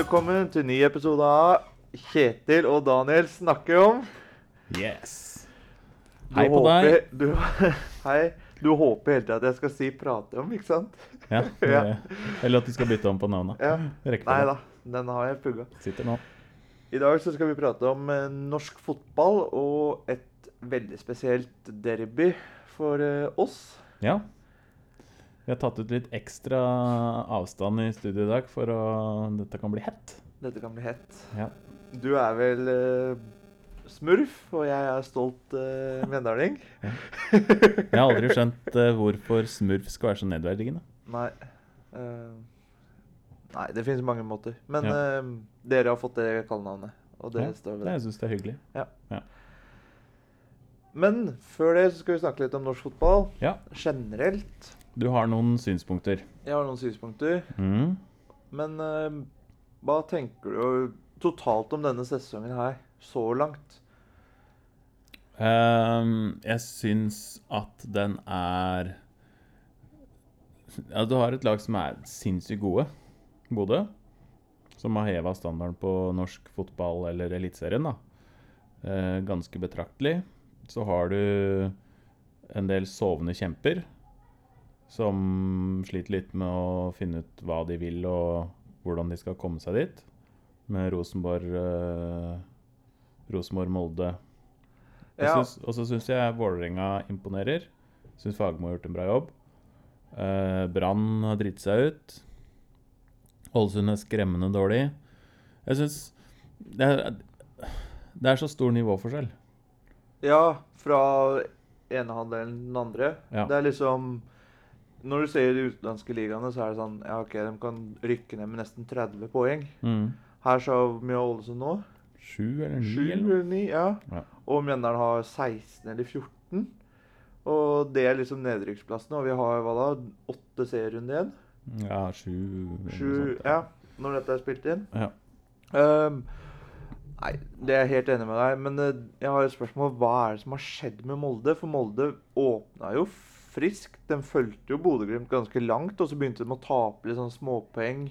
velkommen til ny episode av Kjetil og Daniel snakker om. Yes. Hei på håper, deg. Du, hei. Du håper hele tiden at jeg skal si 'prate om', ikke sant? Ja, Ja. Eller at du skal bytte om på navnet. Ja. Nei da, den har jeg pugga. Sitter nå. I dag så skal vi prate om eh, norsk fotball og et veldig spesielt derby for eh, oss. Ja. Vi har tatt ut litt ekstra avstand i studio i dag for å Dette kan bli hett. Dette kan bli hett. Ja. Du er vel uh, smurf, og jeg er stolt uh, mjøndalen. Jeg har aldri skjønt uh, hvorfor smurf skal være så nedverdigende. Nei. Uh, nei, det finnes mange måter. Men Ja. eh, dere har fått det kallenavnet, og det Ja, står ved Det, jeg syns det er hyggelig. Men før det så skal vi snakke litt om norsk fotball Ja. generelt. Du har noen synspunkter. Jeg har noen synspunkter. Mm. Men uh, hva tenker du totalt om denne sesongen her, så langt? Um, jeg syns at den er Ja, du har et lag som er sinnssykt gode. Bodø. Som har heva standarden på norsk fotball eller Eliteserien, da. Uh, ganske betraktelig. Så har du en del sovende kjemper som sliter litt med å finne ut hva de vil og hvordan de skal komme seg dit. Med Rosenborg, eh, Rosenborg-Molde Ja. Og så syns jeg Vålerenga imponerer. Syns Fagermo har gjort en bra jobb. Eh, Brann har driti seg ut. Ålesund er skremmende dårlig. Jeg syns det, det er så stor nivåforskjell. Ja, fra ene halvdelen til den andre. Ja. Det er liksom Når du ser de utenlandske ligaene, så er det sånn Ja, OK, de kan rykke ned med nesten 30 poeng. Mm. Her så har vi Ålesund nå. Sju eller ni? Sju eller ni, ja. Ja. Og Mjøndalen har 16 eller 14. Og det er liksom nedrykksplassene. Og vi har hva da? Åtte serierunder igjen? Ja, sju Sju sånt. Ja, når dette er spilt inn. Ja. Ehm, nei, det er jeg helt enig med deg. Men eh, jeg har et spørsmål. Hva er det som har skjedd med Molde? For Molde åpna jo friskt. De fulgte jo Bodø-Glimt ganske langt, og så begynte de å tape litt sånn småpoeng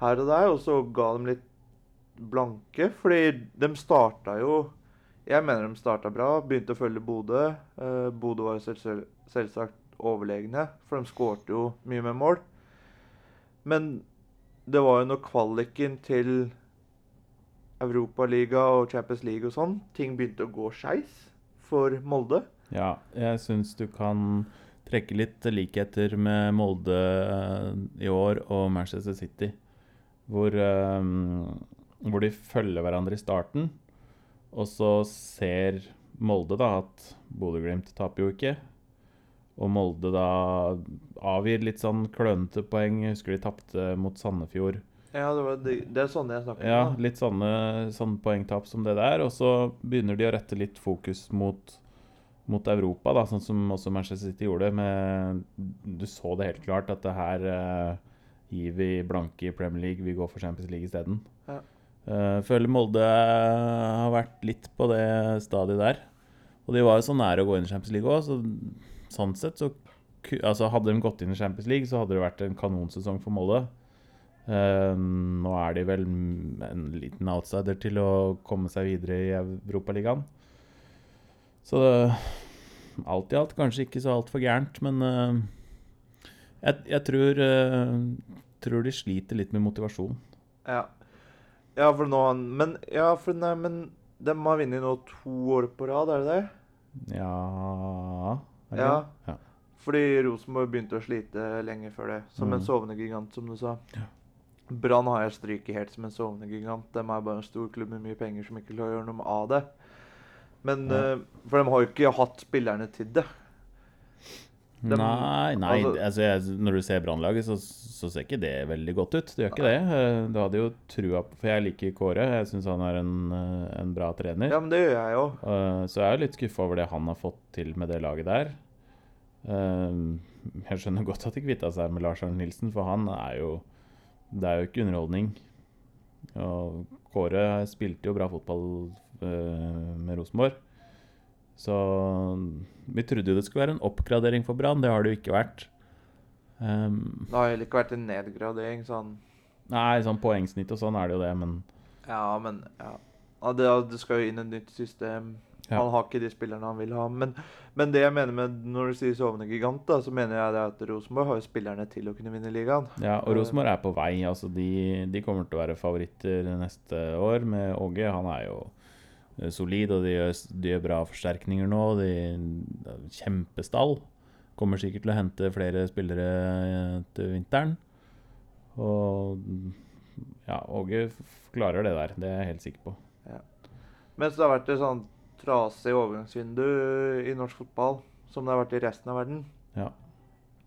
her og der. Og så ga de litt blanke, fordi de starta jo Jeg mener de starta bra. Begynte å følge Bodø. Uh, Bodø var jo selv, selvsagt overlegne, for de skårte jo mye med mål. Men det var jo når kvaliken til Europaliga og Champions League og sånn, ting begynte å gå skeis for Molde. Ja, jeg syns du kan trekke litt likheter med Molde eh, i år og Manchester City. Hvor, eh, hvor de følger hverandre i starten, og så ser Molde da at Bodø-Glimt taper jo ikke. Og Molde da avgir litt sånn klønete poeng. Jeg husker de tapte mot Sandefjord. Ja, det, var det, det er sånne jeg snakker Ja, om. da. litt sånne, sånne, poengtap som det der. Og så begynner de å rette litt fokus mot, mot Europa, da, sånn som også Manchester City gjorde. Med, du så det helt klart at det her eh, gir vi blanke i Premier League, vi går for Champions League isteden. Ja. Uh, føler Molde har vært litt på det stadiet der. Og de var jo så nære å gå inn i Champions League òg, så sånn sett så altså Hadde de gått inn i Champions League, så hadde det vært en kanonsesong for Molde. Eh, nå er de vel en liten outsider til å komme seg videre i Europaligaen. Så det, alt i alt kanskje ikke så altfor gærent, men uh, jeg, jeg tror, uh, tror de sliter litt med motivasjon. Ja. ja, for nå Men, ja, for nei, men de har vunnet nå to år på rad, er det det? Ja er det Ja. ja. Fordi Rosenborg begynte å slite lenge før det. Som en Mm. sovende gigant, som du sa. Ja. Brann har jeg stryket helt som en sovende gigant. De er bare en stor klubb med mye penger som ikke klarer å gjøre noe av det. Men, Ja. eh, For de har jo ikke hatt spillerne til det. De, nei, nei altså- altså, jeg, når du ser Brannlaget, så, så ser ikke det veldig godt ut. Det gjør ikke det. Eh, Du hadde jo trua på For jeg liker Kåre. Jeg syns han er en, eh, en bra trener. Ja, men det gjør jeg. Eh, Så jeg er litt skuffa over det han har fått til med det laget der. Jeg skjønner godt at de kvitta seg med Lars Arne Nilsen, for han er jo Det er jo ikke underholdning. Og Kåre spilte jo bra fotball eh, med Rosenborg. Så vi trodde jo det skulle være en oppgradering for Brann. Det har det jo ikke vært. Um, Det har heller ikke vært en nedgradering sånn Nei, sånn poengsnitt og sånn er det jo det, men Ja, men ja. ja det, det skal jo inn et nytt system. Ja. Han har ikke de spillerne han vil ha. Men, men det jeg mener med når du sier sovende gigant, da, så mener jeg det at Rosenborg har jo spillerne til å kunne vinne ligaen. Ja, og Eh, Rosenborg er på vei. altså De, de kommer til å være favoritter neste år med Åge. Han er jo eh, solid, og de gjør, de gjør bra forsterkninger nå. De, kjempestall. Kommer sikkert til å hente flere spillere eh, til vinteren. Og ja, Åge klarer det der. Det er jeg helt sikker på. Mens det har vært et sånn trasig overgangsvindu i norsk fotball, som det har vært i resten av verden, Ja.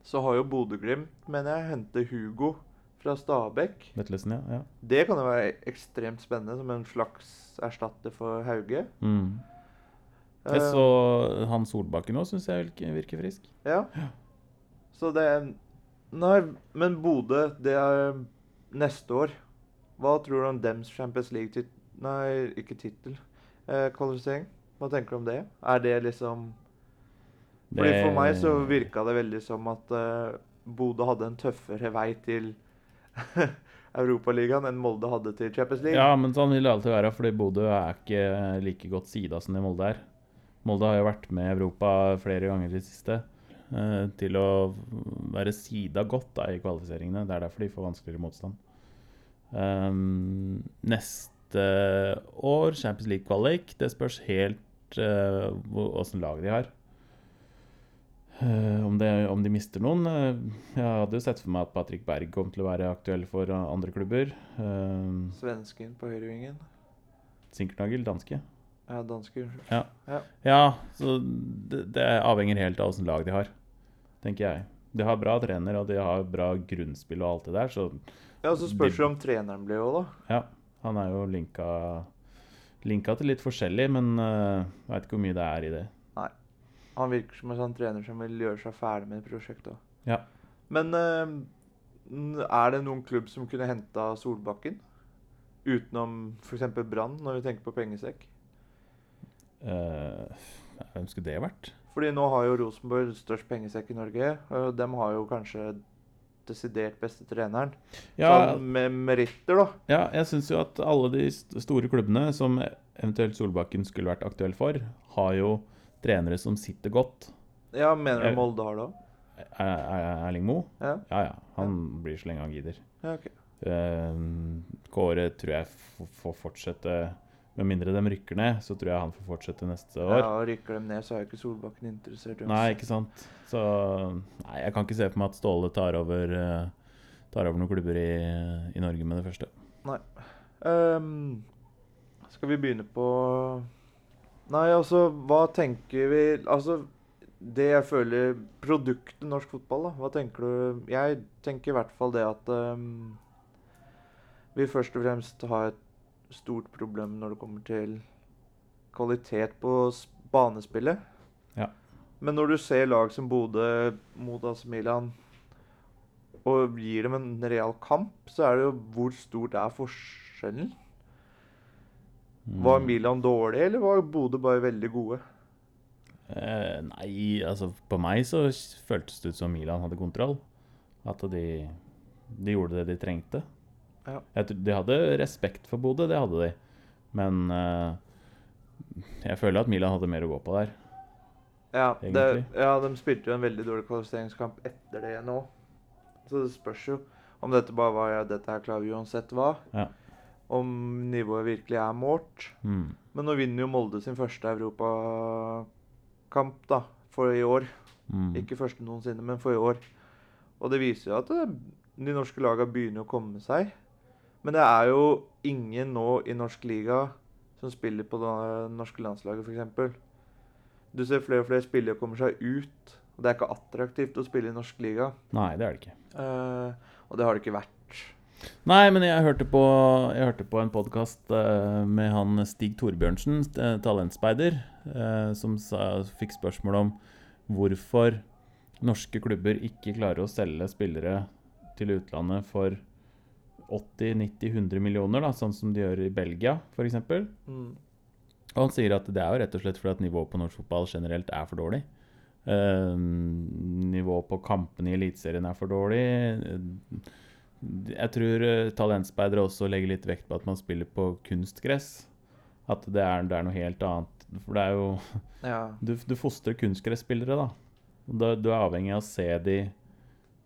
så har jo Bodø-Glimt, mener jeg, hentet Hugo fra Stabæk. Ja. ja. Det kan jo være ekstremt spennende som en slags erstatter for Hauge. Mm. Jeg Eh, så han Solbakken òg, syns jeg virker, frisk. Ja. Så det Nei, men Bodø, det er neste år. Hva tror du om dems Champions League-tittel Nei, ikke tittel. Eh, kvalifisering. Hva tenker du om det? Er det liksom Fordi For meg så virka det veldig som at uh, Bodø hadde en tøffere vei til Europaligaen enn Molde hadde til Champions League. Ja, men sånn vil det alltid være, fordi Bodø er ikke like godt sida som det Molde er. Molde har jo vært med i Europa flere ganger i det siste. eh, til å være sida godt da, i kvalifiseringene. Det er derfor de får vanskeligere motstand. Um, neste år, Champions League-kvalik, det spørs helt åssen lag de har. Eh, om, det, om de mister noen eh, Jeg hadde jo sett for meg at Patrick Berg kom til å være aktuell for eh, andre klubber. Svensken på høyrevingen. Sinkernagel, danske. Ja, danske, unnskyld. Ja, så det, det avhenger helt av åssen lag de har, tenker jeg. De har bra trener, og de har bra grunnspill og alt det der, så Ja, så spørs det om treneren blir òg, da. ja. Han er jo linka, linka til litt forskjellig, men uh, veit ikke hvor mye det er i det. Nei. Han virker som en sånn trener som vil gjøre seg ferdig med prosjektet. òg. Ja. Men uh, er det noen klubb som kunne henta Solbakken? Utenom f.eks. Brann, når vi tenker på pengesekk? Eh, hvem skulle det vært? Fordi nå har jo Rosenborg størst pengesekk i Norge. Og de har jo kanskje desidert beste treneren. Ja, Sånn med meritter, da. ja jeg syns jo at alle de store klubbene som eventuelt Solbakken skulle vært aktuell for, har jo trenere som sitter godt. Ja, Mener du Molde har det òg? Er, er Erling Moe? Ja. Ja ja, han blir så lenge han gidder. ja, ok. Eh, Kåre tror jeg får fortsette Med mindre de rykker ned, så tror jeg han får fortsette neste år. Ja, og Rykker dem ned, så er jo ikke Solbakken interessert. Også. Nei, ikke sant. Så Nei, jeg kan ikke se for meg at Ståle tar over eh, Tar over noen klubber i, i Norge med det første. Ehm, skal vi begynne på Nei, altså, hva tenker vi Altså, det jeg føler Produktet norsk fotball, da. Hva tenker du Jeg tenker i hvert fall det at um, vi først og fremst har et stort problem når det kommer til kvalitet på banespillet. Ja. Men når du ser lag som Bodø mot AC Milan og gir dem en real kamp, så er det jo hvor stort er forskjellen? Var Mm. Milan dårlig, eller var Bodø bare veldig gode? Eh, nei, altså på meg så føltes det ut som Milan hadde kontroll. At de, de gjorde det de trengte. Ja. De hadde respekt for Bodø, det hadde de. Men uh, jeg føler at Milan hadde mer å gå på der. Ja, det, ja, de spilte jo en veldig dårlig kvalifiseringskamp etter det nå. Så det spørs jo om dette bare var ja, dette her klarer vi uansett hva. Ja. Om nivået virkelig er målt. Mm. Men nå vinner jo Molde sin første europakamp da, for i år. Mm. Ikke første noensinne, men for i år. Og det viser jo at det, de norske lagene begynner å komme seg. Men det er jo ingen nå i norsk liga som spiller på det norske landslaget, f.eks. Du ser flere og flere spillere kommer seg ut. Og det er ikke attraktivt å spille i norsk liga. Nei, det er det ikke. Uh, og det har det ikke vært. Nei, men jeg hørte på, jeg hørte på en podkast med han Stig Torbjørnsen, eh, talentspeider, eh, som sa, fikk spørsmål om hvorfor norske klubber ikke klarer å selge spillere til utlandet for 80-90-100 millioner, da, sånn som de gjør i Belgia f.eks. Mm. Og han sier at det er jo rett og slett fordi at nivået på norsk fotball generelt er for dårlig. Uh, nivået på kampene i Eliteserien er for dårlig. Jeg tror eh, talentspeidere også legger litt vekt på at man spiller på kunstgress. At det er, det er noe helt annet. For det er jo Ja. Du, du fostrer kunstgresspillere, da. Du. Du er avhengig av å se de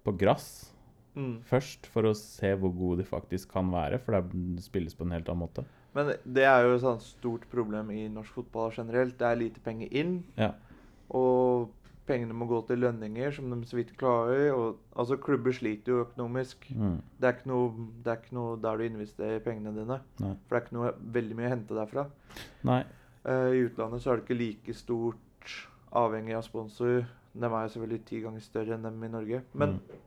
på gress Mm. først, for å se hvor gode de faktisk kan være. For det spilles på en helt annen måte. Men det er jo et sånt stort problem i norsk fotball generelt. Det er lite penger inn. Ja. Og pengene må gå til lønninger, som de så vidt klarer. Og, altså, klubber sliter jo økonomisk. Mm. Det er, ikke noe, det er ikke noe der du investerer pengene dine. Nei. For det er ikke noe veldig mye å hente derfra. Nei. Uh, I utlandet så er det ikke like stort avhengig av sponsor. De er selvfølgelig ti ganger større enn dem i Norge. Men Mm.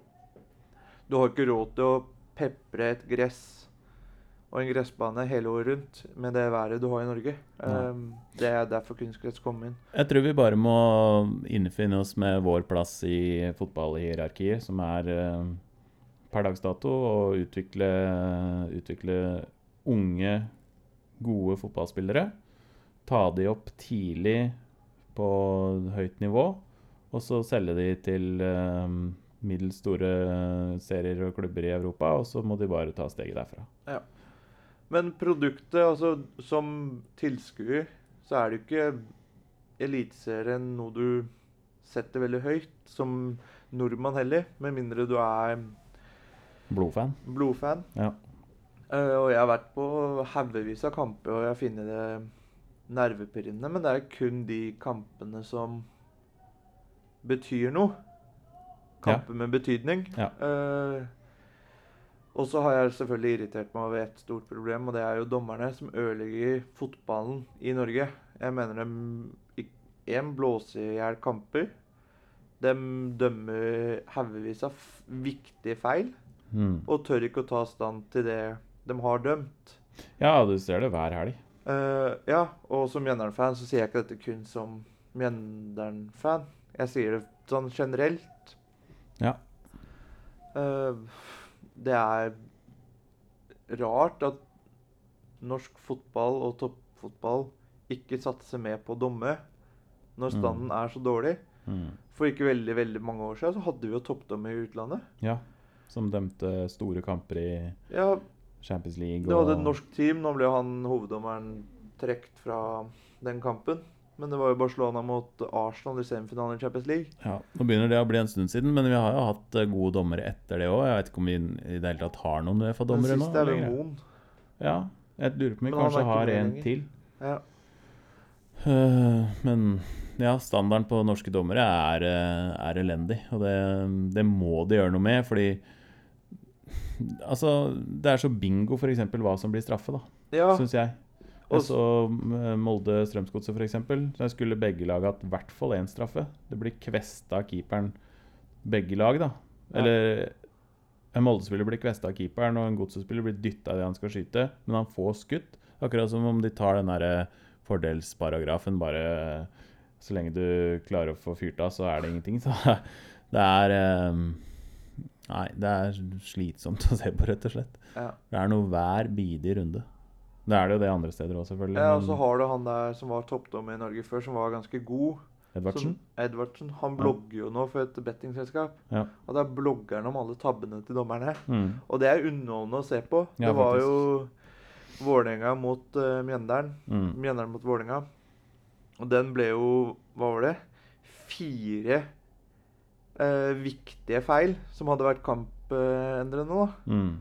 Du har ikke råd til å pepre et gress og en gressbane hele året rundt med det været du har i Norge. Um, det er derfor kunstgress kom inn. Jeg tror vi bare må innfinne oss med vår plass i fotballhierarkiet, som er uh, per dags dato å utvikle, utvikle unge, gode fotballspillere. Ta de opp tidlig på høyt nivå, og så selge de til eh, middels store serier og klubber i Europa, og så må de bare ta steget derfra. Ja. Men produktet, altså som tilskuer, så er det jo ikke Eliteserien noe du setter veldig høyt som nordmann heller, med mindre du er Blodfan. blodfan. Ja. Uh, og jeg har vært på haugevis av kamper, og jeg har funnet det nervepirrende, men det er kun de kampene som betyr noe. Kamper med betydning. Ja. Uh, og så har jeg selvfølgelig irritert meg over et stort problem, og det er jo dommerne som ødelegger fotballen i Norge. Jeg mener de én blåser i hjel kamper. De dømmer haugevis av viktige feil, Mm. og tør ikke å ta stand til det de har dømt. ja, du ser det hver helg. Uh, ja, og som Mjøndalen-fan så sier jeg ikke dette kun som Mjøndalen-fan. Jeg sier det sånn generelt. Ja. Uh, det er rart at norsk fotball og toppfotball ikke satser mer på å domme når Mm. standen er så dårlig. Mm. For ikke veldig veldig mange år siden så hadde vi jo toppdommer i utlandet. Ja, som dømte store kamper i Ja, Champions League. Det var et norsk team. Nå ble han hoveddommeren trukket fra den kampen. Men det var jo Barcelona mot Arsenal i semifinalen i Champions League. Ja, Nå begynner det å bli en stund siden, men vi har jo hatt eh, gode dommere etter det òg. Jeg vet ikke om vi i det hele tatt har noen Uefa-dommere nå. siste er vel. Moen. Ja, jeg lurer på om vi kanskje har en til. Ja. Uh, men ja, standarden på norske dommere er, eh, er elendig, og det, det må de gjøre noe med, fordi Altså, det er så bingo f.eks. hva som blir straffe, da, ja. syns jeg. Og så eh, Molde-Strømsgodset, f.eks. Der skulle begge lag hatt i hvert fall én straffe. Det blir kvesta av keeperen begge lag, da. Eller en Molde-spiller blir kvesta av keeperen, og en Godset-spiller blir dytta det han skal skyte, men han får skutt. Akkurat som om de tar den derre fordelsparagrafen bare Så lenge du klarer å få fyrt av, så er det ingenting. Så det er eh, Nei, det er slitsomt å se på, rett og slett. ja. Det er noe hver bidige runde. Det er det jo det andre steder òg, selvfølgelig. ja, og så har du han der som var toppdommer i Norge før, som var ganske god. Edvardsen? Edvardsen. Han blogger jo nå for et bettingselskap. Ja. Og der blogger han om alle tabbene til dommerne. Mm. Og det er underholdende å se på. Ja, det var faktisk. jo Vålerenga mot uh, Mjøndalen. Mm. Mjøndalen mot Vålerenga. Og den ble jo Hva var det? Fire uh, viktige feil som hadde vært kampendrende, da. Mm.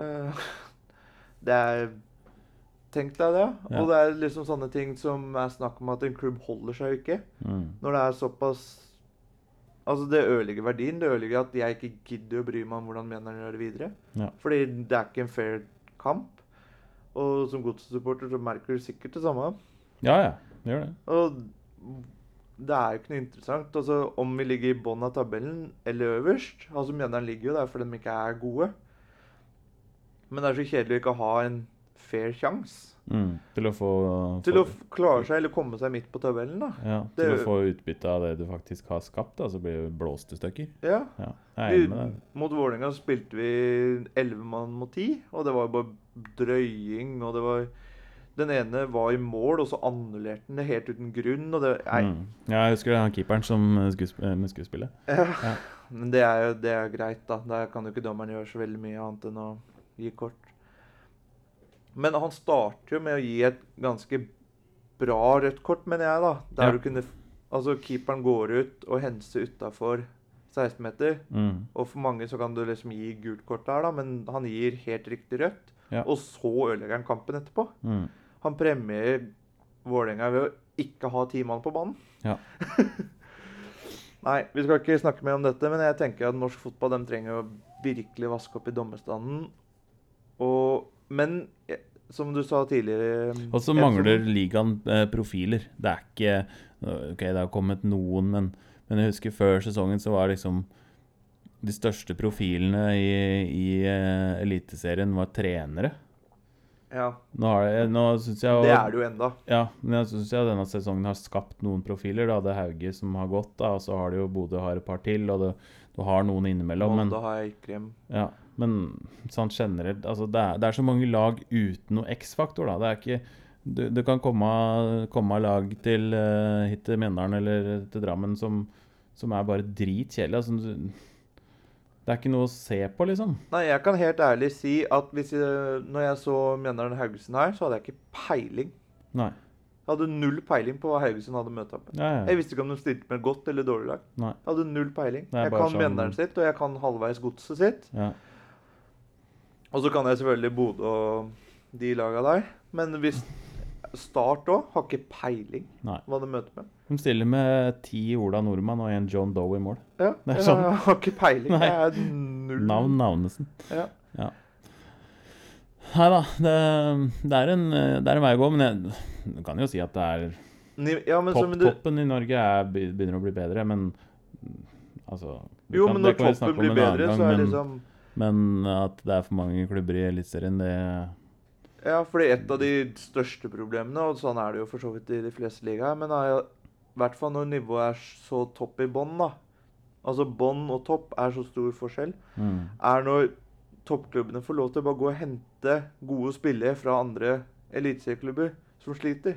Eh, det er Tenk deg det. Ja. Og det er liksom sånne ting som er snakk om at en klubb holder seg jo ikke. Mm. Når det er såpass Altså, det ødelegger verdien. Det ødelegger at jeg ikke gidder å bry meg om hvordan Mjøndalen gjør det videre. Ja. Fordi det er ikke en fair kamp. Og som godssupporter så merker du sikkert det samme. Ja, ja. Det gjør det. Og det er jo ikke noe interessant. Altså, Om vi ligger i bånn av tabellen eller øverst altså Mjøndalen ligger jo der fordi de ikke er gode. Men det er så kjedelig å ikke ha en fair sjanse Mm. Til å få til å klare seg eller komme seg midt på tabellen. da. ja, det- Til å få utbytte av det du faktisk har skapt, da, så blir det blåst i stykker. Ja. Ja, Vi, mot Vålerenga spilte vi 11 mann mot ti, og det var bare drøying, og det var Den ene var i mål, og så annullerte den det helt uten grunn. Og det, Mm. Ja, jeg husker det, han keeperen som eh, spille med skuespillet. Ja. Men det er jo det er greit, da. Der kan jo ikke dommeren gjøre så veldig mye annet enn å gi kort. Men han starter jo med å gi et ganske bra rødt kort, mener jeg, da. Der Ja. du kunne Altså, keeperen går ut og henser utafor 16-meter. Mm. Og for mange så kan du liksom gi gult kort der, da, men han gir helt riktig rødt. Ja. Og så ødelegger han kampen etterpå. Mm. Han premierer Vålerenga ved å ikke ha ti mann på banen. Ja. Nei, vi skal ikke snakke mer om dette, men jeg tenker at norsk fotball de trenger å virkelig vaske opp i dommerstanden. Og, men eh, som du sa tidligere Og så mangler ligaen eh, profiler. Det er ikke Ok, det har kommet noen, men, men jeg husker før sesongen så var liksom De største profilene i, i eh, Eliteserien var trenere. Ja, Nå, nå syns jeg det er det jo enda. Ja, men jeg syns denne sesongen har skapt noen profiler. Da. Det er Hauge som har gått, da, og så har det jo Bodø har et par til, og det, du har noen innimellom. Men, da har jeg hjem. ja, men sånn generelt altså det, er, det er så mange lag uten noe X-faktor, da. Det er ikke du, du kan komme, komme lag til uh, hit til Mjøndalen eller til Drammen som, som er bare dritkjedelig. Altså, det er ikke noe å se på, liksom. Nei, jeg kan helt ærlig si at hvis jeg, når jeg så Mjøndalen Haugesund her, så hadde jeg ikke peiling. Nei. Jeg hadde null peiling på hva Haugesund hadde møtt opp med. Ja, ja. Jeg visste ikke om de stilte med godt eller dårlig lag. Nei. Jeg hadde null peiling. Jeg kan sånn- Mjøndalen sitt, og jeg kan halvveis godset sitt. ja. Og så kan jeg selvfølgelig Bodø og de laga der. Men hvis Start òg har ikke peiling Nei. hva de møter med. De stiller med ti Ola Nordmann og en John Doe i mål. Ja, Det er jeg sånn. har ikke peiling. Nei. Jeg er null. Navn Navnesen. Ja. Nei da, det, det, er en, det er en vei å gå, men jeg du kan jo si at det er Ja, men så, topp, men du, Toppen i Norge er, begynner å bli bedre, men altså jo, kan- men når toppen blir bedre, gang, så er men, liksom men at det er for mange klubber i Eliteserien, det Ja, fordi et av de største problemene, og sånn er det jo for så vidt i de fleste ligaer, men i hvert fall når nivået er så topp i bånn, da. Altså bånn og topp er så stor forskjell. mm, Er når toppklubbene får lov til å bare gå og hente gode spillere fra andre eliteserieklubber som sliter.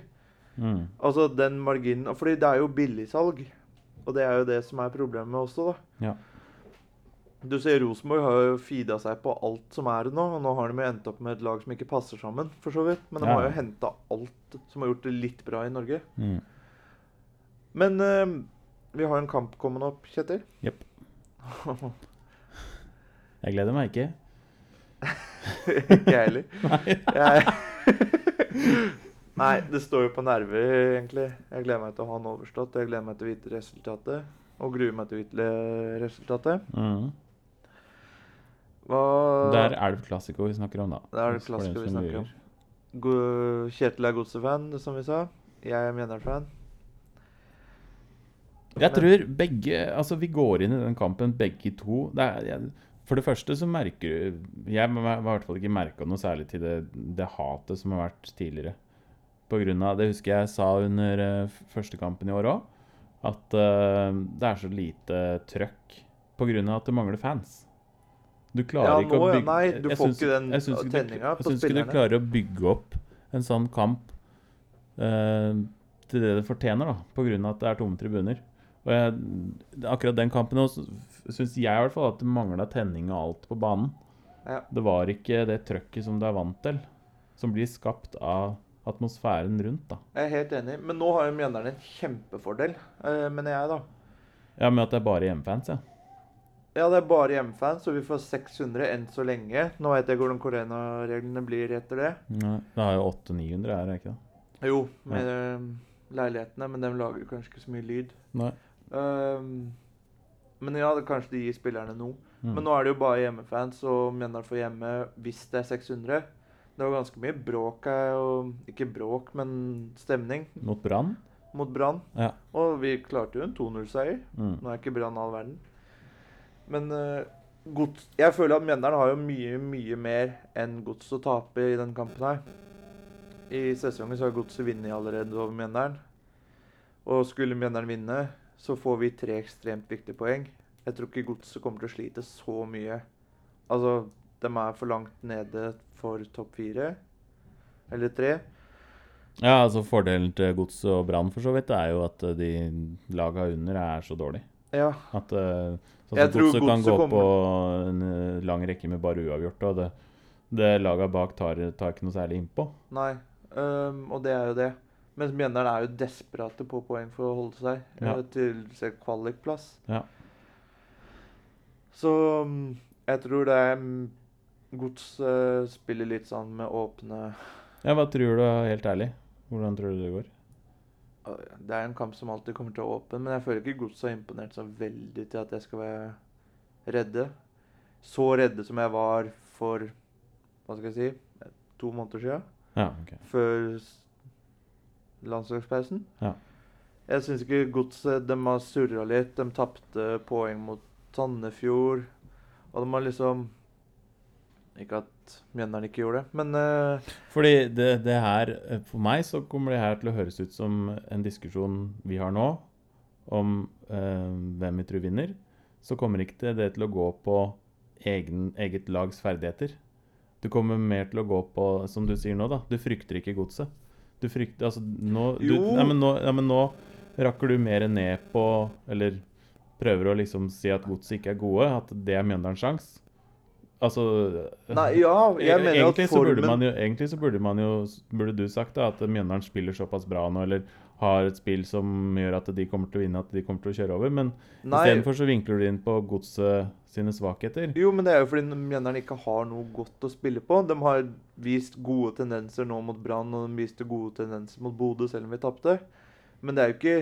mm, Altså den marginen Fordi det er jo billigsalg. Og det er jo det som er problemet også, da. Ja. Du ser Rosenborg har jo feeda seg på alt som er nå. Og nå har de jo endt opp med et lag som ikke passer sammen, for så vidt. Men de Ja. har jo henta alt som har gjort det litt bra i Norge. mm. Men uh, vi har en kamp kommende opp, Kjetil. Jepp. Jeg gleder meg ikke. ikke heller. Nei. Jeg... Nei, det står jo på nerver, egentlig. Jeg gleder meg til å ha den overstått. Jeg gleder meg til å vite resultatet. Og gruer meg til å vite resultatet. Mm. Hva Det er Elv Classico vi snakker om, da. Det er det vi snakker om. Go- Kjetil er Godset-fan, som vi sa. Jeg er Mjøndalen-fan. Jeg tror begge Altså, vi går inn i den kampen begge to. Det er, jeg, for det første så merker du Jeg har i hvert fall ikke merka noe særlig til det, det hatet som har vært tidligere. På grunn av Det husker jeg sa under eh, første kampen i år òg. At eh, det er så lite trøkk på grunn av at det mangler fans. Du klarer Ja, ikke å bygge Nei, du får ikke den tenninga på Jeg syns ikke du klarer å bygge opp en sånn kamp eh, til det det fortjener, da, av at det er tomme tribuner. Og jeg, akkurat den kampen syns jeg i hvert fall at det mangla tenning og alt på banen. Ja. Det var ikke det trøkket som du er vant til, som blir skapt av atmosfæren rundt. da. Jeg er helt enig. Men nå har jo Mjøndalen en kjempefordel, eh, mener jeg, da. Ja, Med at det er bare hjemmefans, ja. Ja, det er bare hjemmefans, og vi får 600 enn så lenge. Nå vet jeg hvordan koronareglene blir etter det. Nei, Det har jo 800-900 her, er det ikke det? Jo, med ja. leilighetene, men de lager kanskje ikke så mye lyd. Nei. Um, men ja, det, kanskje de gir spillerne noe. Mm. Men nå er det jo bare hjemmefans, og Mjøndalen får hjemme hvis det er 600. Det var ganske mye bråk her, og ikke bråk, men stemning Mot Brann? mot Brann. Ja. Og vi klarte jo en 2-0-seier. Mm. Nå er ikke Brann all verden. Men eh, gods, jeg føler at Mjøndalen har jo mye, mye mer enn Gods å tape i den kampen her. I sesongen så har Godset vunnet allerede over Mjøndalen. Og skulle Mjøndalen vinne, så får vi tre ekstremt viktige poeng. Jeg tror ikke Godset kommer til å slite så mye. Altså, de er for langt nede for topp fire. Eller tre. Ja, altså Fordelen til Gods og Brann for så vidt er jo at de laga under er så dårlige. Ja. At uh, sånn at Godset kan gå kommer- på en eh, lang rekke med bare uavgjort, og det, det laga bak tar, tar ikke noe særlig innpå. Nei, um, og det er jo det. Mens Mjøndalen er jo desperate på poeng for å holde seg Ja. øh, til se kvalikplass. Ja. Så mm, jeg tror det er mm, Gods uh, spiller litt sånn med åpne Ja, Hva tror du, helt ærlig? Hvordan tror du det går? Det er en kamp som alltid kommer til å åpne, men jeg føler ikke Gods har imponert så veldig til at jeg skal være redde. Så redde som jeg var for hva skal jeg si, to måneder siden. Ja, ok. før landslagspausen. Ja. Jeg syns ikke Godset De har surra litt. De tapte poeng mot Sandefjord. Og de har liksom Ikke at Mjøndalen ikke gjorde det, men uh, Fordi det, det her, eh, For meg så kommer det her til å høres ut som en diskusjon vi har nå, om uh, hvem vi tror vinner. Så kommer ikke det, det til å gå på egen, eget lags ferdigheter. Du kommer mer til å gå på, som du sier nå, da. Du frykter ikke godset. Du frykter Altså, nå du, nei, men nå, nei, men nå rakker du mer ned på Eller prøver å liksom si at godset ikke er gode, at det er Mjøndalens sjanse. Altså Nei, ja, jeg mener at formen... så burde man jo, egentlig så burde man jo Burde du sagt da at Mjøndalen spiller såpass bra nå, eller har et spill som gjør at de kommer til å vinne, at de kommer til å kjøre over. Men istedenfor så vinkler du inn på godset sine svakheter. jo, men det er jo fordi Mjøndalen ikke har noe godt å spille på. De har vist gode tendenser nå mot Brann, og de viste gode tendenser mot Bodø, selv om vi tapte. Men det er jo ikke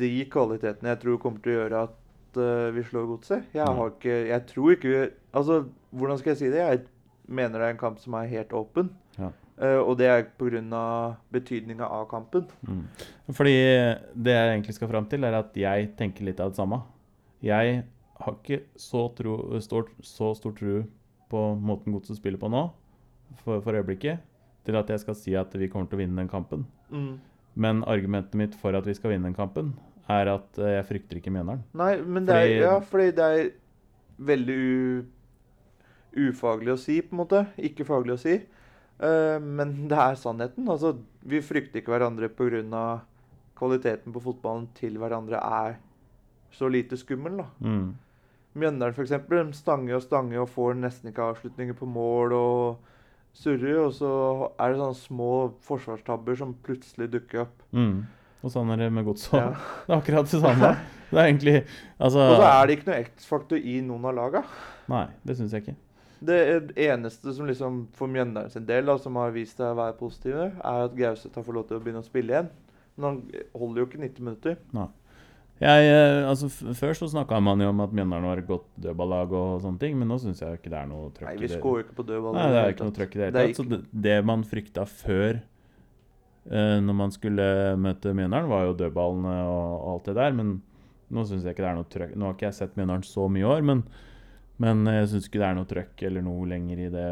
de kvalitetene jeg tror kommer til å gjøre at eh, vi slår Godset. Jeg har ikke Jeg tror ikke vi Altså, hvordan skal jeg si det? Jeg mener det er en kamp som er helt åpen. Ja. Uh, og det er pga. betydninga av kampen. Mm. Fordi det jeg egentlig skal fram til, er at jeg tenker litt av det samme. Jeg har ikke så, tro, stor, så stor tro på måten godset spiller på nå, for, for øyeblikket, til at jeg skal si at vi kommer til å vinne den kampen. Mm. Men argumentet mitt for at vi skal vinne den kampen, er at eh, jeg frykter ikke Mjøndalen. Nei, men det er, Fordi- ja, fordi det er veldig ufaglig å si, på en måte. Ikke faglig å si. Uh, men det er sannheten. Altså, vi frykter ikke hverandre pga. kvaliteten på fotballen til hverandre er så lite skummel. da. Mm. Mjøndalen f.eks. Stanger og stanger og får nesten ikke avslutninger på mål og surrer. Og så er det sånne små forsvarstabber som plutselig dukker opp. Mm. Og sånn er det med godset òg. Ja. Det er akkurat det samme. Det er egentlig Altså Og så er det ikke noe X-faktor i noen av laga. Nei, det syns jeg ikke. Det eneste som liksom for Mjøndalen sin del da, som har vist seg å være positive, er at Gauseth har fått lov til å begynne å spille igjen. Men han holder jo ikke 90 minutter. Jeg, eh, altså, før så snakka man jo om at Mjøndalen var et godt dødballag og sånne ting, men nå syns jeg ikke det er noe trøkk Nei, i vi Nei, skårer jo ikke på dødball. Nei, det er ikke noe trøkk i det Det hele tatt. Så det, det man frykta før når man skulle møte Mjøndalen, var jo dødballene og, alt det der, men nå syns jeg ikke det er noe trøkk. Nå har ikke jeg sett Mjøndalen så mye i år, men, men jeg syns ikke det er noe trøkk eller noe lenger i det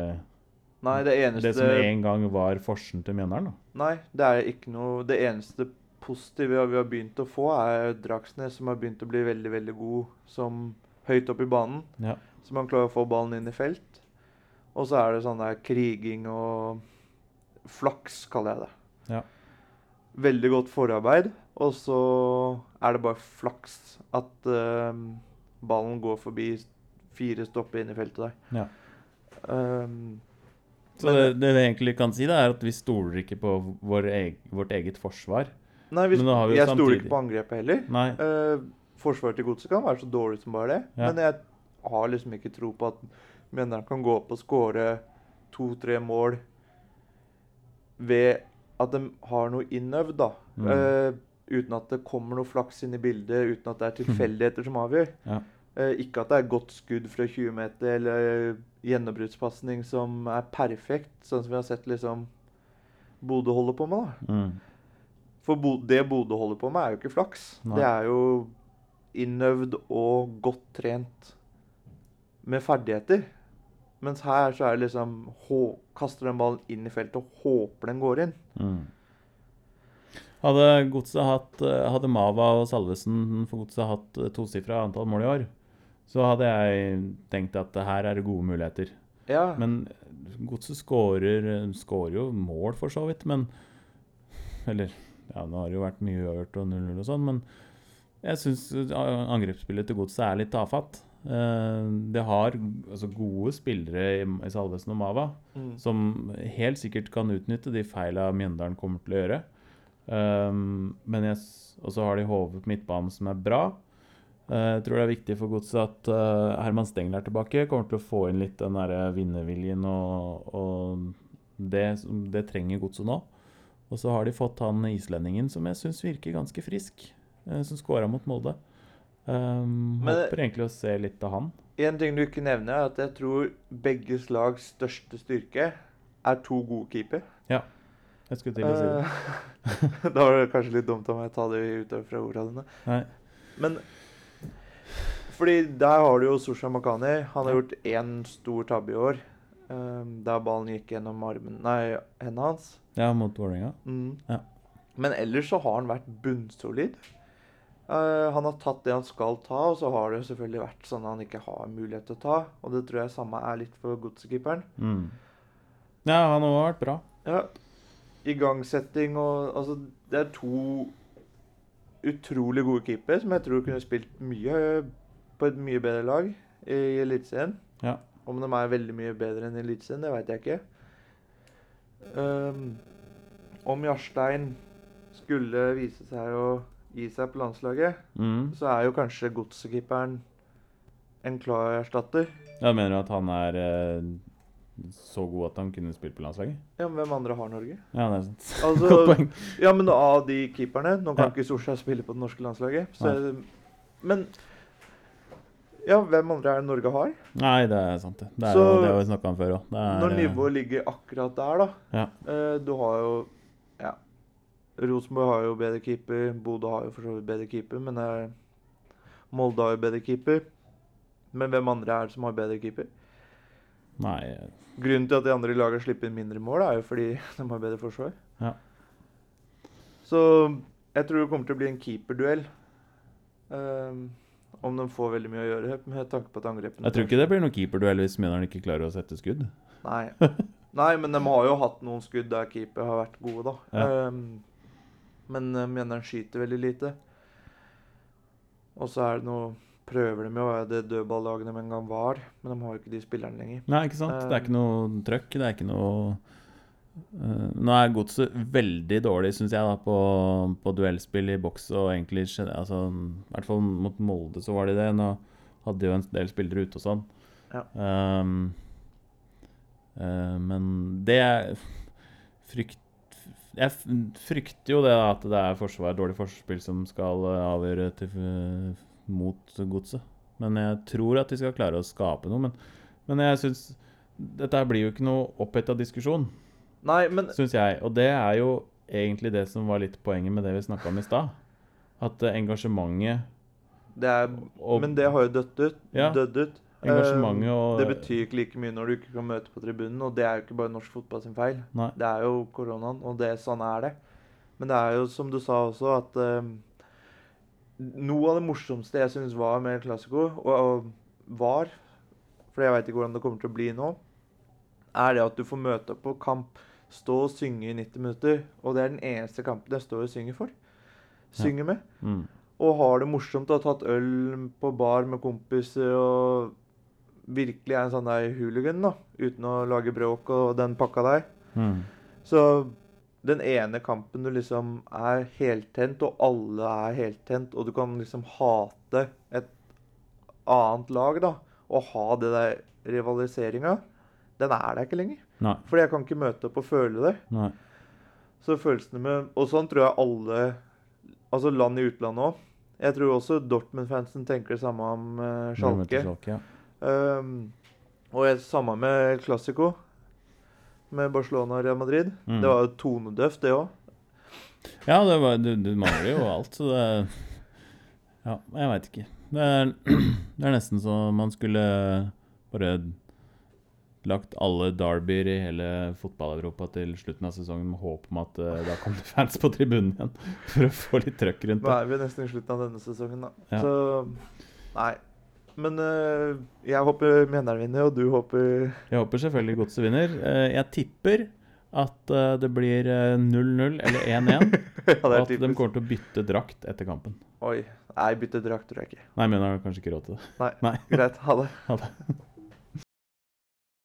Nei, det eneste Det som en gang var forsen til Mjøndalen, da. Nei, det er ikke noe Det eneste positive vi har begynt å få, er Dragsnes, som har begynt å bli veldig, veldig god som høyt opp i banen. Ja. Så man klarer å få ballen inn i felt. Og så er det sånn der kriging og flaks, kaller jeg det. Ja. Veldig godt forarbeid, og så er det bare flaks at uh, ballen går forbi fire stopper inn i feltet der. Ja. Um, Så det, det vi egentlig kan si, da, er at vi stoler ikke på vår eg, vårt eget forsvar. nei, vi, Men nå har vi jo jeg stoler ikke på angrepet heller. Nei. Uh, forsvaret til godset kan være så dårlig som bare det. Ja. Men jeg har liksom ikke tro på at Mjøndalen kan gå opp og skåre to-tre mål ved at de har noe innøvd, da. Mm. Uh, uten at det kommer noe flaks inn i bildet, uten at det er tilfeldigheter som avgjør. Ja. Eh, ikke at det er godt skudd fra 20 meter eller gjennombruddspasning som er perfekt, sånn som vi har sett liksom Bodø holder på med. da. Mm. For Bo det Bodø holder på med, er jo ikke flaks. Nei. Det er jo innøvd og godt trent med ferdigheter. Mens her så er det liksom hå Kaster den ballen inn i feltet og håper den går inn. Mm. Hadde Godset hatt eh, Hadde Mava og Salvesen for Godset hatt eh, tosifra antall mål i år, så hadde jeg tenkt at her er det gode muligheter. Ja. Men Godset skårer skårer jo mål, for så vidt. Men Eller ja, nå har det jo vært mye uavgjort og 0-0 og sånn, men jeg syns angrepsspillet til Godset er litt tafatt. Eh, det har altså, gode spillere i, i Salvesen og Mava Mm. som helt sikkert kan utnytte de feila Mjøndalen kommer til å gjøre. Um, og så har de Hove på midtbanen som er bra. Eh, jeg tror det er viktig for Godset at uh, Herman Stengel er tilbake. Kommer til å få inn litt den der vinnerviljen, og, og det, det trenger Godset nå. Og så har de fått han islendingen som jeg syns virker ganske frisk, uh, som skåra mot Molde. Um, Men- håper egentlig å se litt av han. En ting du ikke nevner, er at jeg tror begges lags største styrke er to gode keeper. Jeg skulle til å si det. Eh, da var det kanskje litt dumt av meg å ta det ut fra ordene dine. Men Fordi der har du jo Sosha Makani. Han har gjort én stor tabbe i år. Um, der ballen gikk gjennom armen Nei, hendene hans. Ja, mot Vålerenga. Mm. Ja. Men ellers så har han vært bunnsolid. Eh, han har tatt det han skal ta, og så har det jo selvfølgelig vært sånn han ikke har mulighet til å ta. Og det tror jeg samme er litt for godsekeeperen. Mm. Ja, han har vært bra. Ja. Igangsetting og Altså, det er to utrolig gode keepere som jeg tror kunne spilt mye på et mye bedre lag i Eliteserien. Ja. Om de er veldig mye bedre enn Eliteserien, det veit jeg ikke. Um, om Jarstein skulle vise seg å gi seg på landslaget, Mm. så er jo kanskje godsekeeperen en klar erstatter. Ja, mener du at han er eh, så god at han kunne spilt på landslaget? Ja, men hvem andre har Norge? Ja, det er sant. Altså, Godt poeng. Ja, men av de keeperne Nå kan Ja. ikke Solskjær spille på det norske landslaget. Så, men Ja, hvem andre er det Norge har? Nei, det er sant, det. Det, er Så- jo, det vi snakka om før òg. Når nivået ligger akkurat der, da. Ja. Eh, du har jo. Rosenborg har jo bedre keeper. Bodø har jo for så vidt bedre keeper, men er, Molde har jo bedre keeper. Men hvem andre er det som har bedre keeper? Nei, Grunnen til at de andre lagene slipper inn mindre mål, er jo fordi de har bedre forsvar. Ja. Så jeg tror det kommer til å bli en keeperduell. Um, om de får veldig mye å gjøre med tanke på at angrepene jeg tror ikke det blir noen keeperduell hvis Mjøndalen ikke klarer å sette skudd. Nei. Nei, men de har jo hatt noen skudd der keeper har vært gode, da. Ja. Um, men uh, Mjøndalen skyter veldig lite. Og så er det noe Prøver de jo å være det dødballaget de en gang var, men de har jo ikke de spillerne lenger. Nei, ikke sant? Det er ikke noe trøkk. Det er ikke noe uh, Nå er Godset veldig dårlig, syns jeg, da, på, på duellspill i boks og egentlig gen- altså, I hvert fall mot Molde så var de det. Nå hadde de jo en del spillere ute og sånn. Ja. Um, uh, men det er frykt Jeg frykter jo det at det er forsvar, dårlig forsvarsspill som skal eh, avgjøre til, mot Godset. Men jeg tror at de skal klare å skape noe. Men, men jeg syns Dette blir jo ikke noe oppheta diskusjon, Nei, men syns jeg. Og det er jo egentlig det som var litt poenget med det vi snakka om i stad. At eh, engasjementet det, er, og men det har jo dødd ut. Ja. Dødd ut. Engasjementet Um, og Det betyr ikke like mye når du ikke kan møte på tribunen, og det er jo ikke bare norsk fotball sin feil. Nei. Det er jo koronaen, og det, sånn er det. Men det er jo som du sa også, at uh, noe av det morsomste jeg syns var med Classico, og, og var For jeg veit ikke hvordan det kommer til å bli nå, er det at du får møte opp på kamp, stå og synge i 90 minutter. Og det er den eneste kampen jeg står og synger for. Synger med. Mm. Og har det morsomt og har tatt øl på bar med kompiser og virkelig er en sånn der hooligan, da. Uten å lage bråk og den pakka der. Mm. Så den ene kampen du liksom er heltent, og alle er heltent, og du kan liksom hate et annet lag, da, og ha det der rivaliseringa, den er der ikke lenger. Nei. Fordi jeg kan ikke møte opp og føle det. Nei. Så følelsene med Og sånn tror jeg alle Altså land i utlandet òg. Jeg tror også Dortmund-fansen tenker det samme om uh, Når Schalke. Schalke, ja. Um, og jeg, samme med Classico. Med Barcelona og Real Madrid. Mm. Det var jo tonedøft, det òg. Ja, det, var, du, du mangler jo alt, så det Ja, jeg veit ikke. Det er, det er nesten så man skulle bare lagt alle derbyer i hele fotball-Europa til slutten av sesongen med håp om at uh, da kom det fans på tribunen igjen, for å få litt trøkk rundt Nå det. er vi nesten i slutten av denne sesongen, da. Ja. Så Nei. Men uh, jeg håper Mjøndalen vinner, og du håper Jeg håper selvfølgelig Godset vinner. Eh, Jeg tipper at eh, det blir eh, 0-0 eller 1-1, ja, og at typisk. de kommer til å bytte drakt etter kampen. Oi. Nei, bytte drakt tror jeg ikke. Nei, men hun har kanskje ikke råd til det. Nei, Nei. greit. Ha det. Ha det.